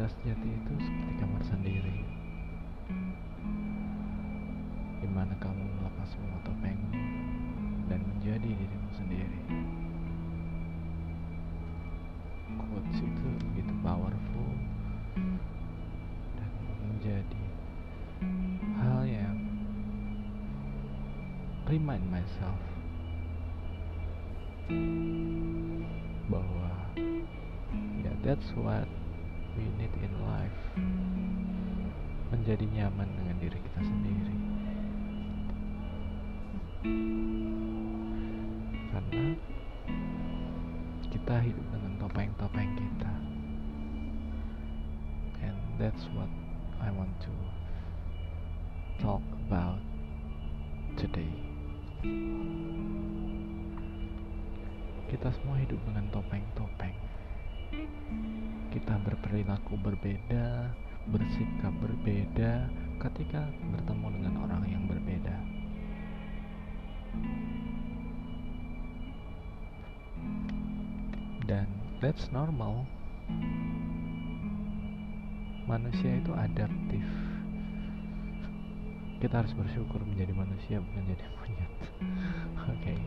cinta sejati itu seperti kamar sendiri. Di mana kamu melepas semua topengmu dan menjadi dirimu sendiri. Quotes itu begitu powerful dan menjadi hal yang remind myself bahwa ya that's what we need in life. Menjadi nyaman dengan diri kita sendiri. Karena kita hidup dengan topeng-topeng kita. And that's what I want to talk about today. Kita semua hidup dengan topeng-topeng kita berperilaku berbeda bersikap berbeda ketika bertemu dengan orang yang berbeda. Dan that's normal. Manusia itu adaptif. Kita harus bersyukur menjadi manusia bukan jadi monyet. Oke. okay.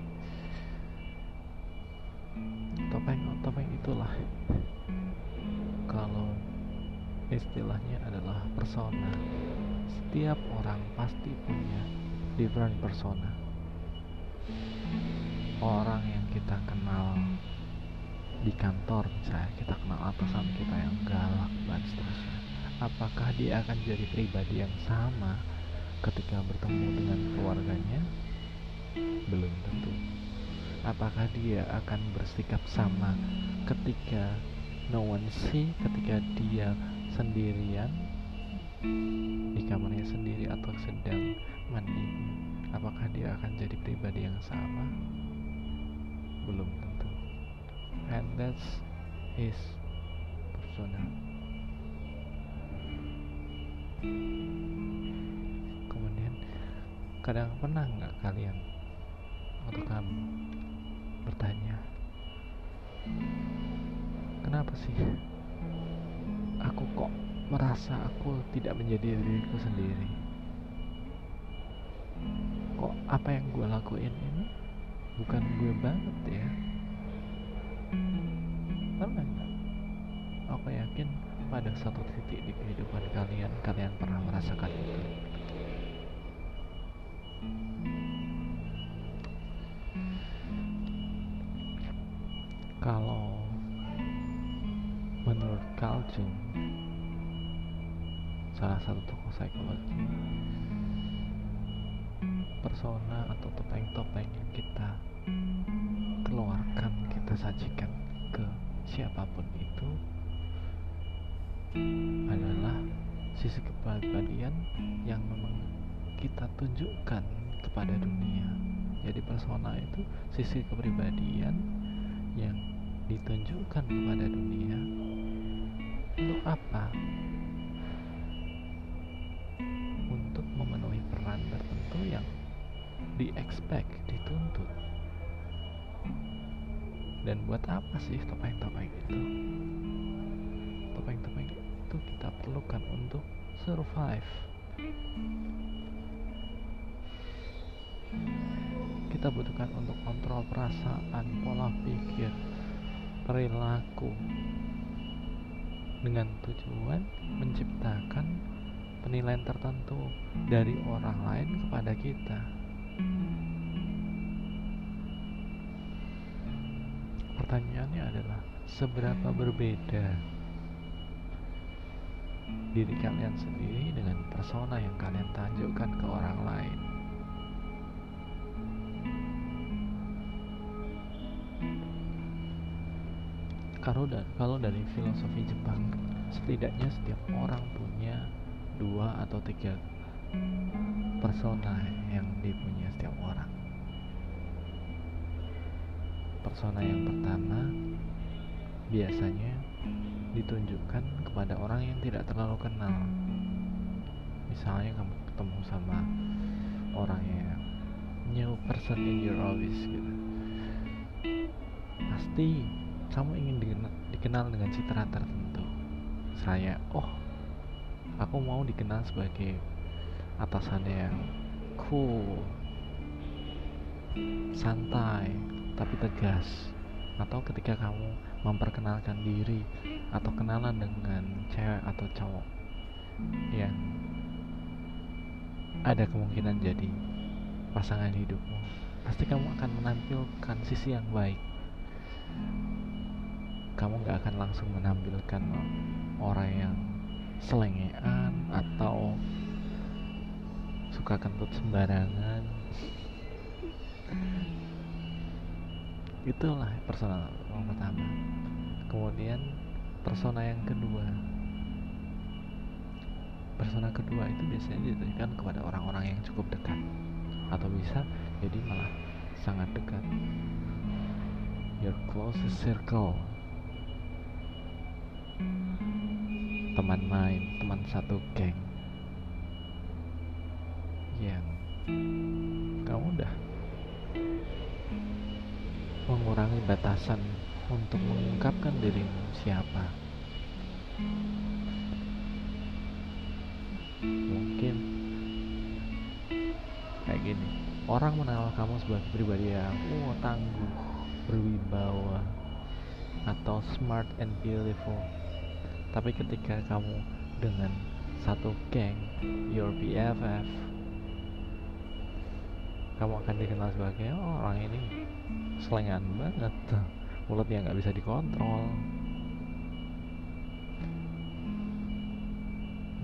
Topeng topeng itulah. Kalau istilahnya adalah persona. Setiap orang pasti punya different persona. Orang yang kita kenal di kantor misalnya kita kenal atasan kita yang galak dan seterusnya. Apakah dia akan jadi pribadi yang sama ketika bertemu dengan keluarganya? Belum tentu apakah dia akan bersikap sama ketika no one see ketika dia sendirian? Di kamarnya sendiri atau sedang mandi? Apakah dia akan jadi pribadi yang sama? Belum tentu. And that's his persona. Kemudian kadang pernah nggak kalian atau kamu kenapa sih? Aku kok merasa aku tidak menjadi diriku sendiri? Kok apa yang gue lakuin ini bukan gue banget ya? Pernah nggak? Aku yakin pada satu titik di kehidupan kalian kalian pernah merasakan itu Jung salah satu tokoh psikologi. Persona atau topeng-topeng yang kita keluarkan kita sajikan ke siapa pun itu adalah sisi kepribadian yang memang kita tunjukkan kepada dunia. Jadi persona itu sisi kepribadian yang ditunjukkan kepada dunia untuk apa? Untuk memenuhi peran tertentu yang di-expect, dituntut. Dan buat apa sih topeng-topeng itu? Topeng-topeng itu kita perlukan untuk survive. Kita butuhkan untuk kontrol perasaan, pola pikir, perilaku dengan tujuan menciptakan penilaian tertentu dari orang lain kepada kita. Pertanyaannya adalah seberapa berbeda diri kalian sendiri dengan persona yang kalian tunjukkan ke orang lain. Kalau da kalau dari filosofi Jepang setidaknya setiap orang punya dua atau tiga persona yang dipunya setiap orang. Persona yang pertama biasanya ditunjukkan kepada orang yang tidak terlalu kenal. Misalnya kamu ketemu sama orang yang new person in your office gitu. Pasti kamu ingin dikenal, dengan citra tertentu? Saya oh aku mau dikenal sebagai atasannya yang cool santai tapi tegas. Atau ketika kamu memperkenalkan diri atau kenalan dengan cewek atau cowok yang ada kemungkinan jadi pasangan hidupmu pasti kamu akan menampilkan sisi yang baik kamu gak akan langsung menampilkan orang yang selengean atau suka kentut sembarangan. Itulah persona yang pertama. Kemudian persona yang kedua. Persona kedua itu biasanya ditujukan kepada orang-orang yang cukup dekat atau bisa jadi malah sangat dekat. Your closest circle teman main teman satu geng yang kamu udah mengurangi batasan untuk mengungkapkan dirimu siapa. Mungkin kayak gini, orang mengenal kamu sebagai pribadi yang oh, tangguh, berwibawa, atau smart and beautiful. Tapi ketika kamu dengan satu geng, your BFF, kamu akan dikenal sebagai oh, orang ini. Selengan banget. Mulutnya nggak bisa dikontrol.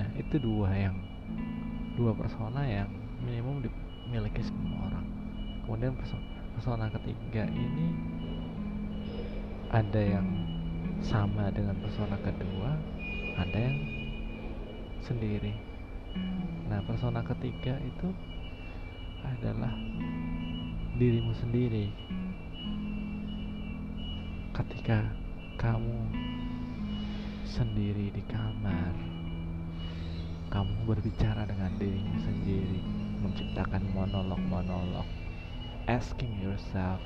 Nah itu dua yang dua persona yang minimum dimiliki semua orang. Kemudian persona, persona ketiga ini ada yang sama dengan persona kedua ada yang sendiri. Nah persona ketiga itu adalah dirimu sendiri. Ketika kamu sendiri di kamar kamu berbicara dengan dirimu sendiri menciptakan monolog-monolog asking yourself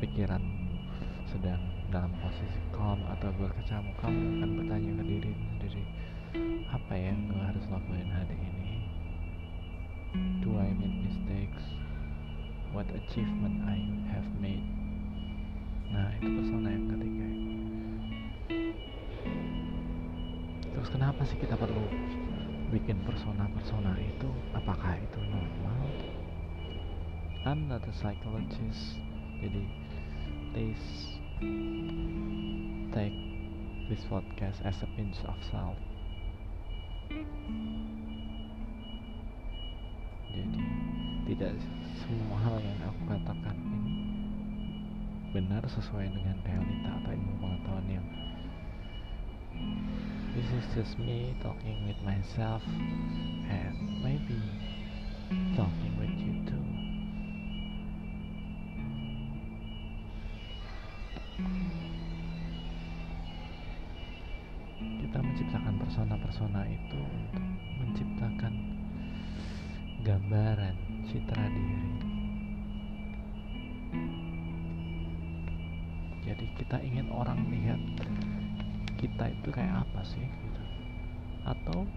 pikiran sedang dalam posisi calm atau berkecamuk kamu akan bertanya ke diri sendiri apa yang gue harus lakuin hari ini? Do I make mistakes? What achievement I have made? Nah itu persona yang ketiga. Terus kenapa sih kita perlu bikin persona-persona itu? Apakah itu normal? I'm not a psychologist jadi please take this podcast as a pinch of salt. Jadi tidak semua hal yang aku katakan ini benar sesuai dengan realita atau ilmu pengetahuan yang this is just me talking with myself and maybe talking with you too persona-persona itu untuk menciptakan gambaran citra diri. Jadi kita ingin orang lihat kita itu kayak apa sih gitu. Atau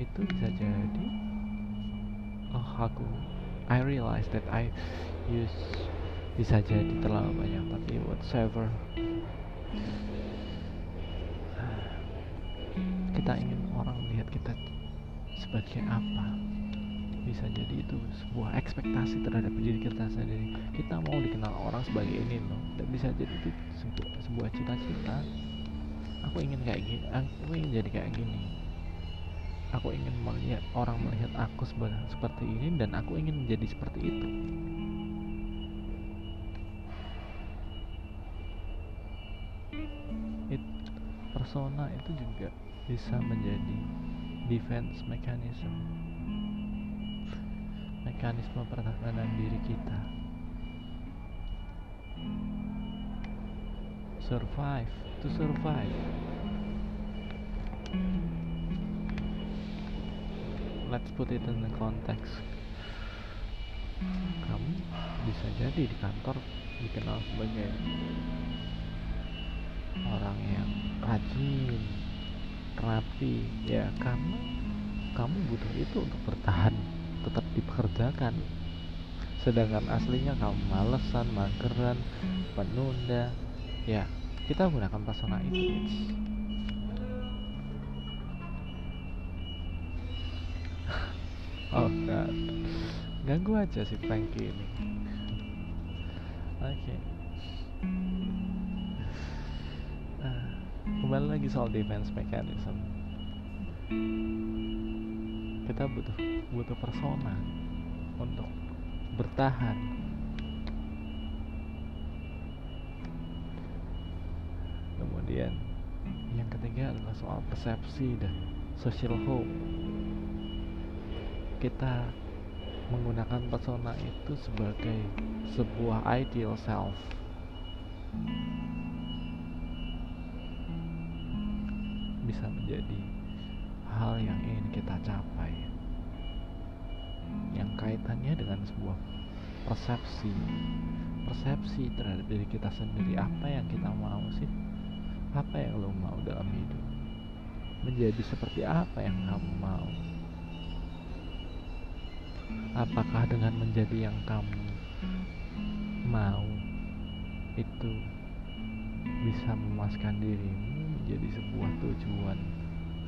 itu bisa jadi oh aku I realize that I use bisa jadi terlalu banyak tapi whatever kita ingin orang lihat kita sebagai apa. Bisa jadi itu sebuah ekspektasi terhadap diri kita sendiri. Kita mau dikenal orang sebagai ini loh. Dan bisa jadi itu sebuah, sebuah cita-cita. Aku ingin kayak gini aku ingin jadi kayak gini. Aku ingin melihat orang melihat aku seperti ini dan aku ingin menjadi seperti itu. It, persona itu juga bisa menjadi defense mechanism. Mekanisme pertahanan diri kita. Survive to survive. Let's put it in the context. Kamu bisa jadi di kantor dikenal sebagai orang yang rajin rapi. Ya karena kamu butuh itu untuk bertahan tetap dipekerjakan. Sedangkan aslinya kamu malesan mageran penunda ya kita gunakan persona itu oh god ganggu aja si Frankie ini. Oke. okay. Kembali lagi soal defense mechanism. Kita butuh butuh persona untuk bertahan. Kemudian yang ketiga adalah soal persepsi dan social hope. Kita menggunakan persona itu sebagai sebuah ideal self bisa menjadi hal yang ingin kita capai. Yang kaitannya dengan sebuah persepsi. Persepsi terhadap diri kita sendiri. Apa yang kita mau sih? Apa yang lo mau dalam hidup? Menjadi seperti apa yang kamu mau? Apakah dengan menjadi yang kamu mau itu bisa memuaskan dirimu menjadi sebuah tujuan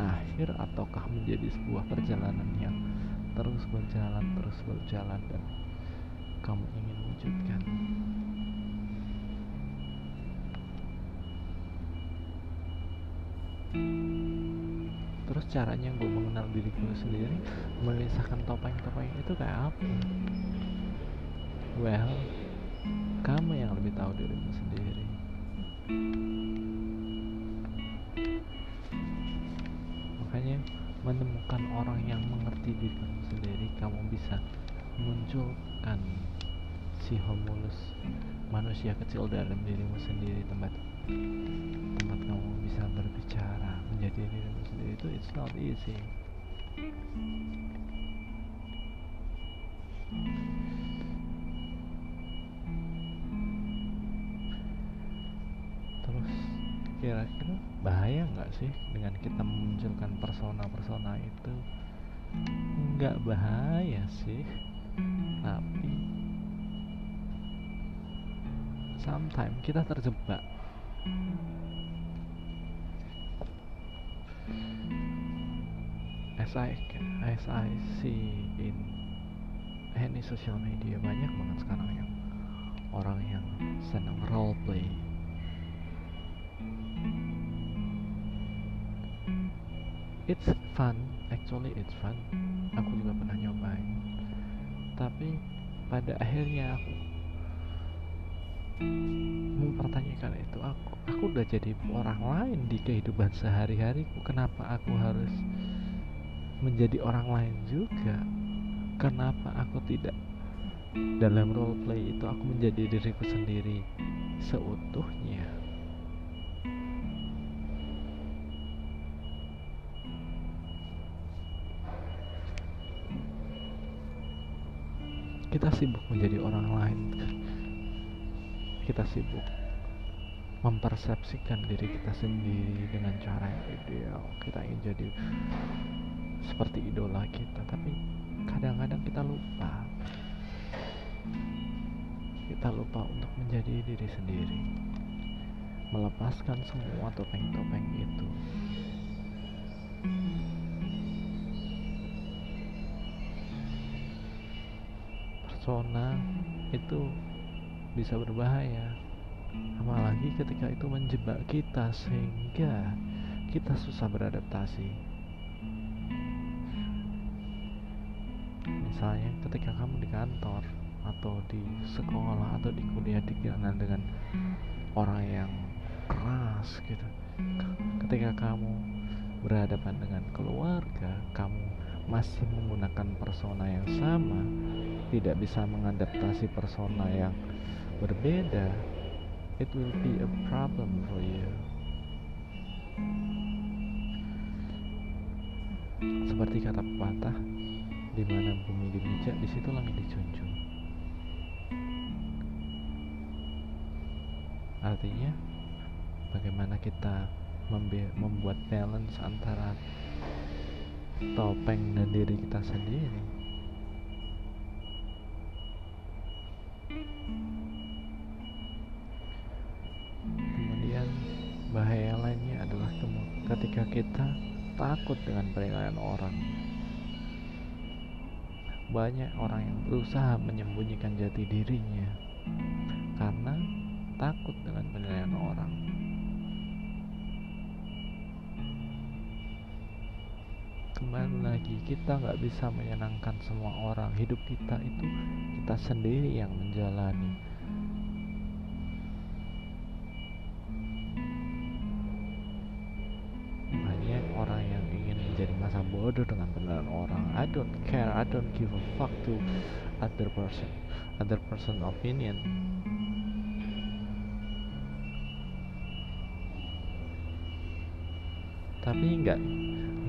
akhir ataukah menjadi sebuah perjalanan yang terus berjalan terus berjalan dan kamu ingin wujudkan? Terus caranya gue mengenal diri gue sendiri melisahkan topeng-topeng itu kayak apa? Well kamu yang lebih tahu dirimu sendiri menemukan orang yang mengerti diri kamu sendiri kamu bisa munculkan si homulus manusia kecil dalam dirimu sendiri tempat tempat kamu bisa berbicara menjadi dirimu sendiri. Itu it's not easy kira-kira bahaya nggak sih dengan kita memunculkan persona-persona itu? Nggak bahaya sih tapi sometimes kita terjebak. As I as I see in any social media banyak banget sekarang yang orang yang senang role play it's fun. Actually it's fun. Aku juga pernah nyobain. Tapi pada akhirnya aku mempertanyakan itu aku aku udah jadi orang lain di kehidupan sehari-hariku. Kenapa aku harus menjadi orang lain juga? Kenapa aku tidak dalam role play itu aku menjadi diriku sendiri seutuhnya kita sibuk menjadi orang lain kita sibuk mempersepsikan diri kita sendiri dengan cara yang ideal. Kita ingin jadi seperti idola kita tapi kadang-kadang kita lupa. Kita lupa untuk menjadi diri sendiri. Melepaskan semua topeng-topeng itu persona itu bisa berbahaya. Apalagi ketika itu menjebak kita sehingga kita susah beradaptasi. Misalnya ketika kamu di kantor atau di sekolah atau di kuliah dikenal dengan orang yang keras gitu. Ketika kamu berhadapan dengan keluarga kamu masih menggunakan persona yang sama tidak bisa mengadaptasi persona yang berbeda it will be a problem for you. Seperti kata pepatah di mana bumi dimijak di situ langit dijunjung. Artinya bagaimana kita membuat balance antara topeng dan diri kita sendiri. Kemudian bahaya lainnya adalah ketika kita takut dengan penilaian orang. Banyak orang yang berusaha menyembunyikan jati dirinya karena takut dengan kembali lagi kita nggak bisa menyenangkan semua orang. Hidup kita itu kita sendiri yang menjalani. Banyak orang yang ingin menjadi masa bodoh dengan penilaian orang. I don't care I don't give a fuck to other person other person opinion. Tapi nggak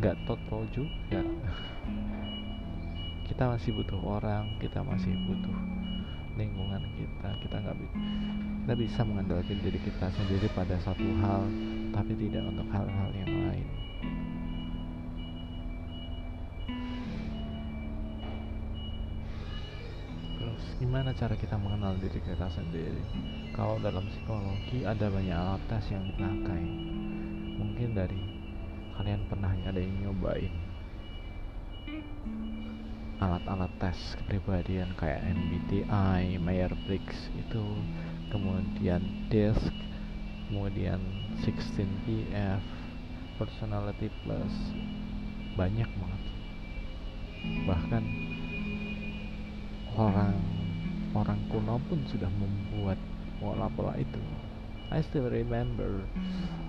nggak total juga. Kita masih butuh orang kita masih butuh lingkungan kita. Kita nggak kita bisa mengandalkan diri kita sendiri pada satu hal tapi tidak untuk hal-hal yang lain. Terus gimana cara kita mengenal diri kita sendiri? Kalau dalam psikologi ada banyak alat tes yang dipakai. Mungkin dari kalian pernah ada yang nyobain alat-alat tes kepribadian kayak MBTI, Myers-Briggs itu kemudian DISC kemudian 16PF Personality Plus banyak banget. Bahkan orang orang kuno pun sudah membuat pola-pola itu. I still remember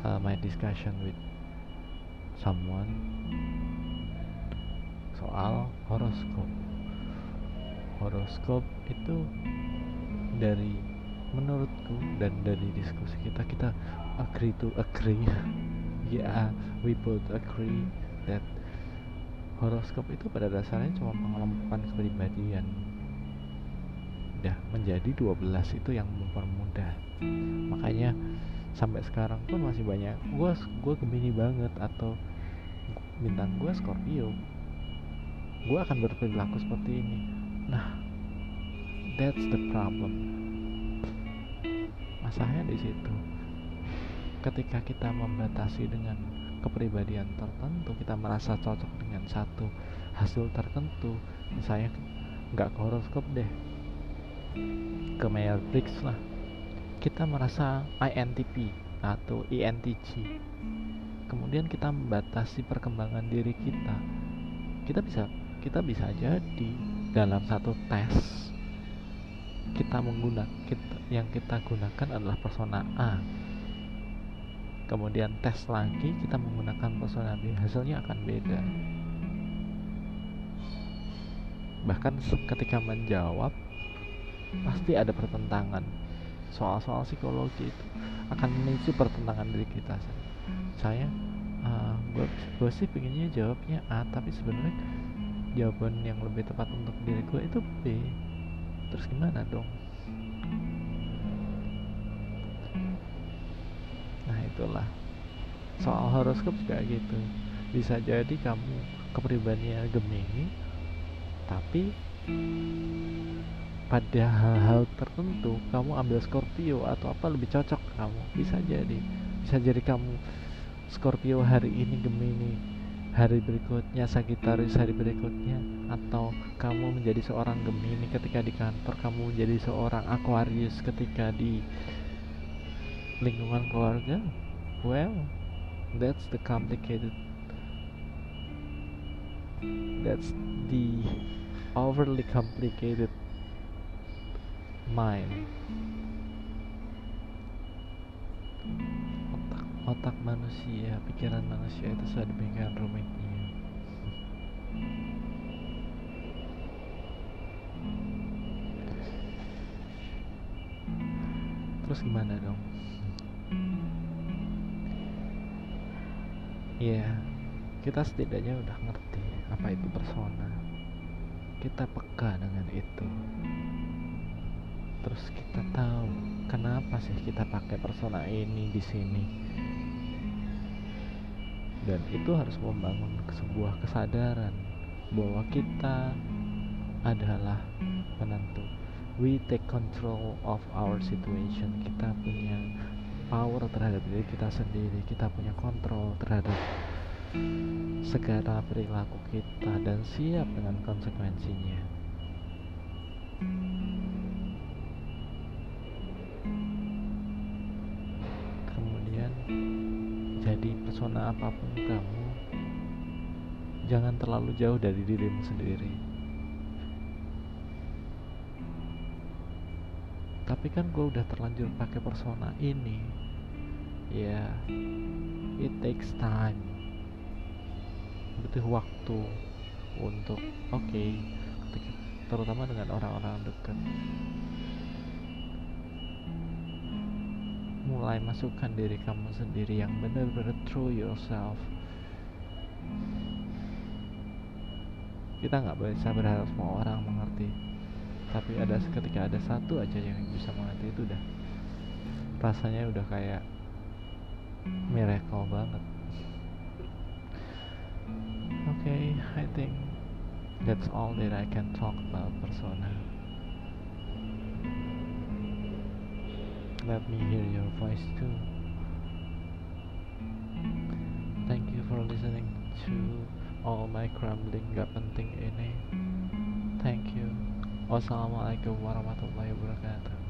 uh, my discussion with someone. Soal horoskop. Horoskop itu dari menurutku dan dari diskusi kita kita agree to agree. Yeah we both agree that horoskop itu pada dasarnya cuma mengelompokkan kepribadian. Udah menjadi 12 itu yang mempermudah. Makanya sampai sekarang pun masih banyak. Gue gue gemini banget atau bintang gue Scorpio gue akan berperilaku seperti ini. Nah that's the problem. Masalahnya di situ ketika kita membatasi dengan kepribadian tertentu kita merasa cocok dengan satu hasil tertentu misalnya nggak ke horoskop deh ke Briggs lah kita merasa INTP atau INTJ kemudian kita membatasi perkembangan diri kita. Kita bisa kita bisa jadi dalam satu tes. Kita menggunakan kita, yang kita gunakan adalah persona A. Kemudian tes lagi kita menggunakan persona B. Hasilnya akan beda. Bahkan ketika menjawab pasti ada pertentangan soal-soal psikologi itu akan memicu pertentangan diri kita saya uh, gue sih pengennya jawabnya A tapi sebenarnya jawaban yang lebih tepat untuk diri gue itu B. Terus gimana dong? Nah itulah. Soal horoskop juga gitu. Bisa jadi kamu kepribadiannya Gemini tapi pada hal-hal tertentu kamu ambil Scorpio atau apa lebih cocok kamu. Bisa jadi. Bisa jadi kamu Scorpio hari ini Gemini hari berikutnya Sagittarius hari berikutnya. Atau kamu menjadi seorang Gemini ketika di kantor. Kamu menjadi seorang Aquarius ketika di lingkungan keluarga. Well that's the complicated that's the overly complicated mind. Otak otak manusia pikiran manusia itu sedemikian rumitnya. Terus gimana dong? Ya kita setidaknya udah ngerti apa itu persona. Kita peka dengan itu terus kita tahu kenapa sih kita pakai persona ini di sini. Dan itu harus membangun sebuah kesadaran bahwa kita adalah penentu. We take control of our situation. Kita punya power terhadap diri kita sendiri. Kita punya kontrol terhadap segala perilaku kita dan siap dengan konsekuensinya kemudian jadi persona apa pun kamu jangan terlalu jauh dari dirimu sendiri. Tapi kan gue udah terlanjur pakai persona ini. Ya yeah, it takes time. Butuh waktu untuk oke okay, terutama dengan orang-orang dekat mulai masukkan diri kamu sendiri yang benar-benar true yourself. Kita nggak bisa berharap semua orang mengerti. Tapi ada ketika ada satu aja yang bisa mengerti itu udah. Rasanya udah kayak miracle banget. Okay I think that's all that I can talk about persona let me hear your voice too. Thank you for listening to all my crumbling gak penting ini. Thank you. Wassalamualaikum warahmatullahi wabarakatuh.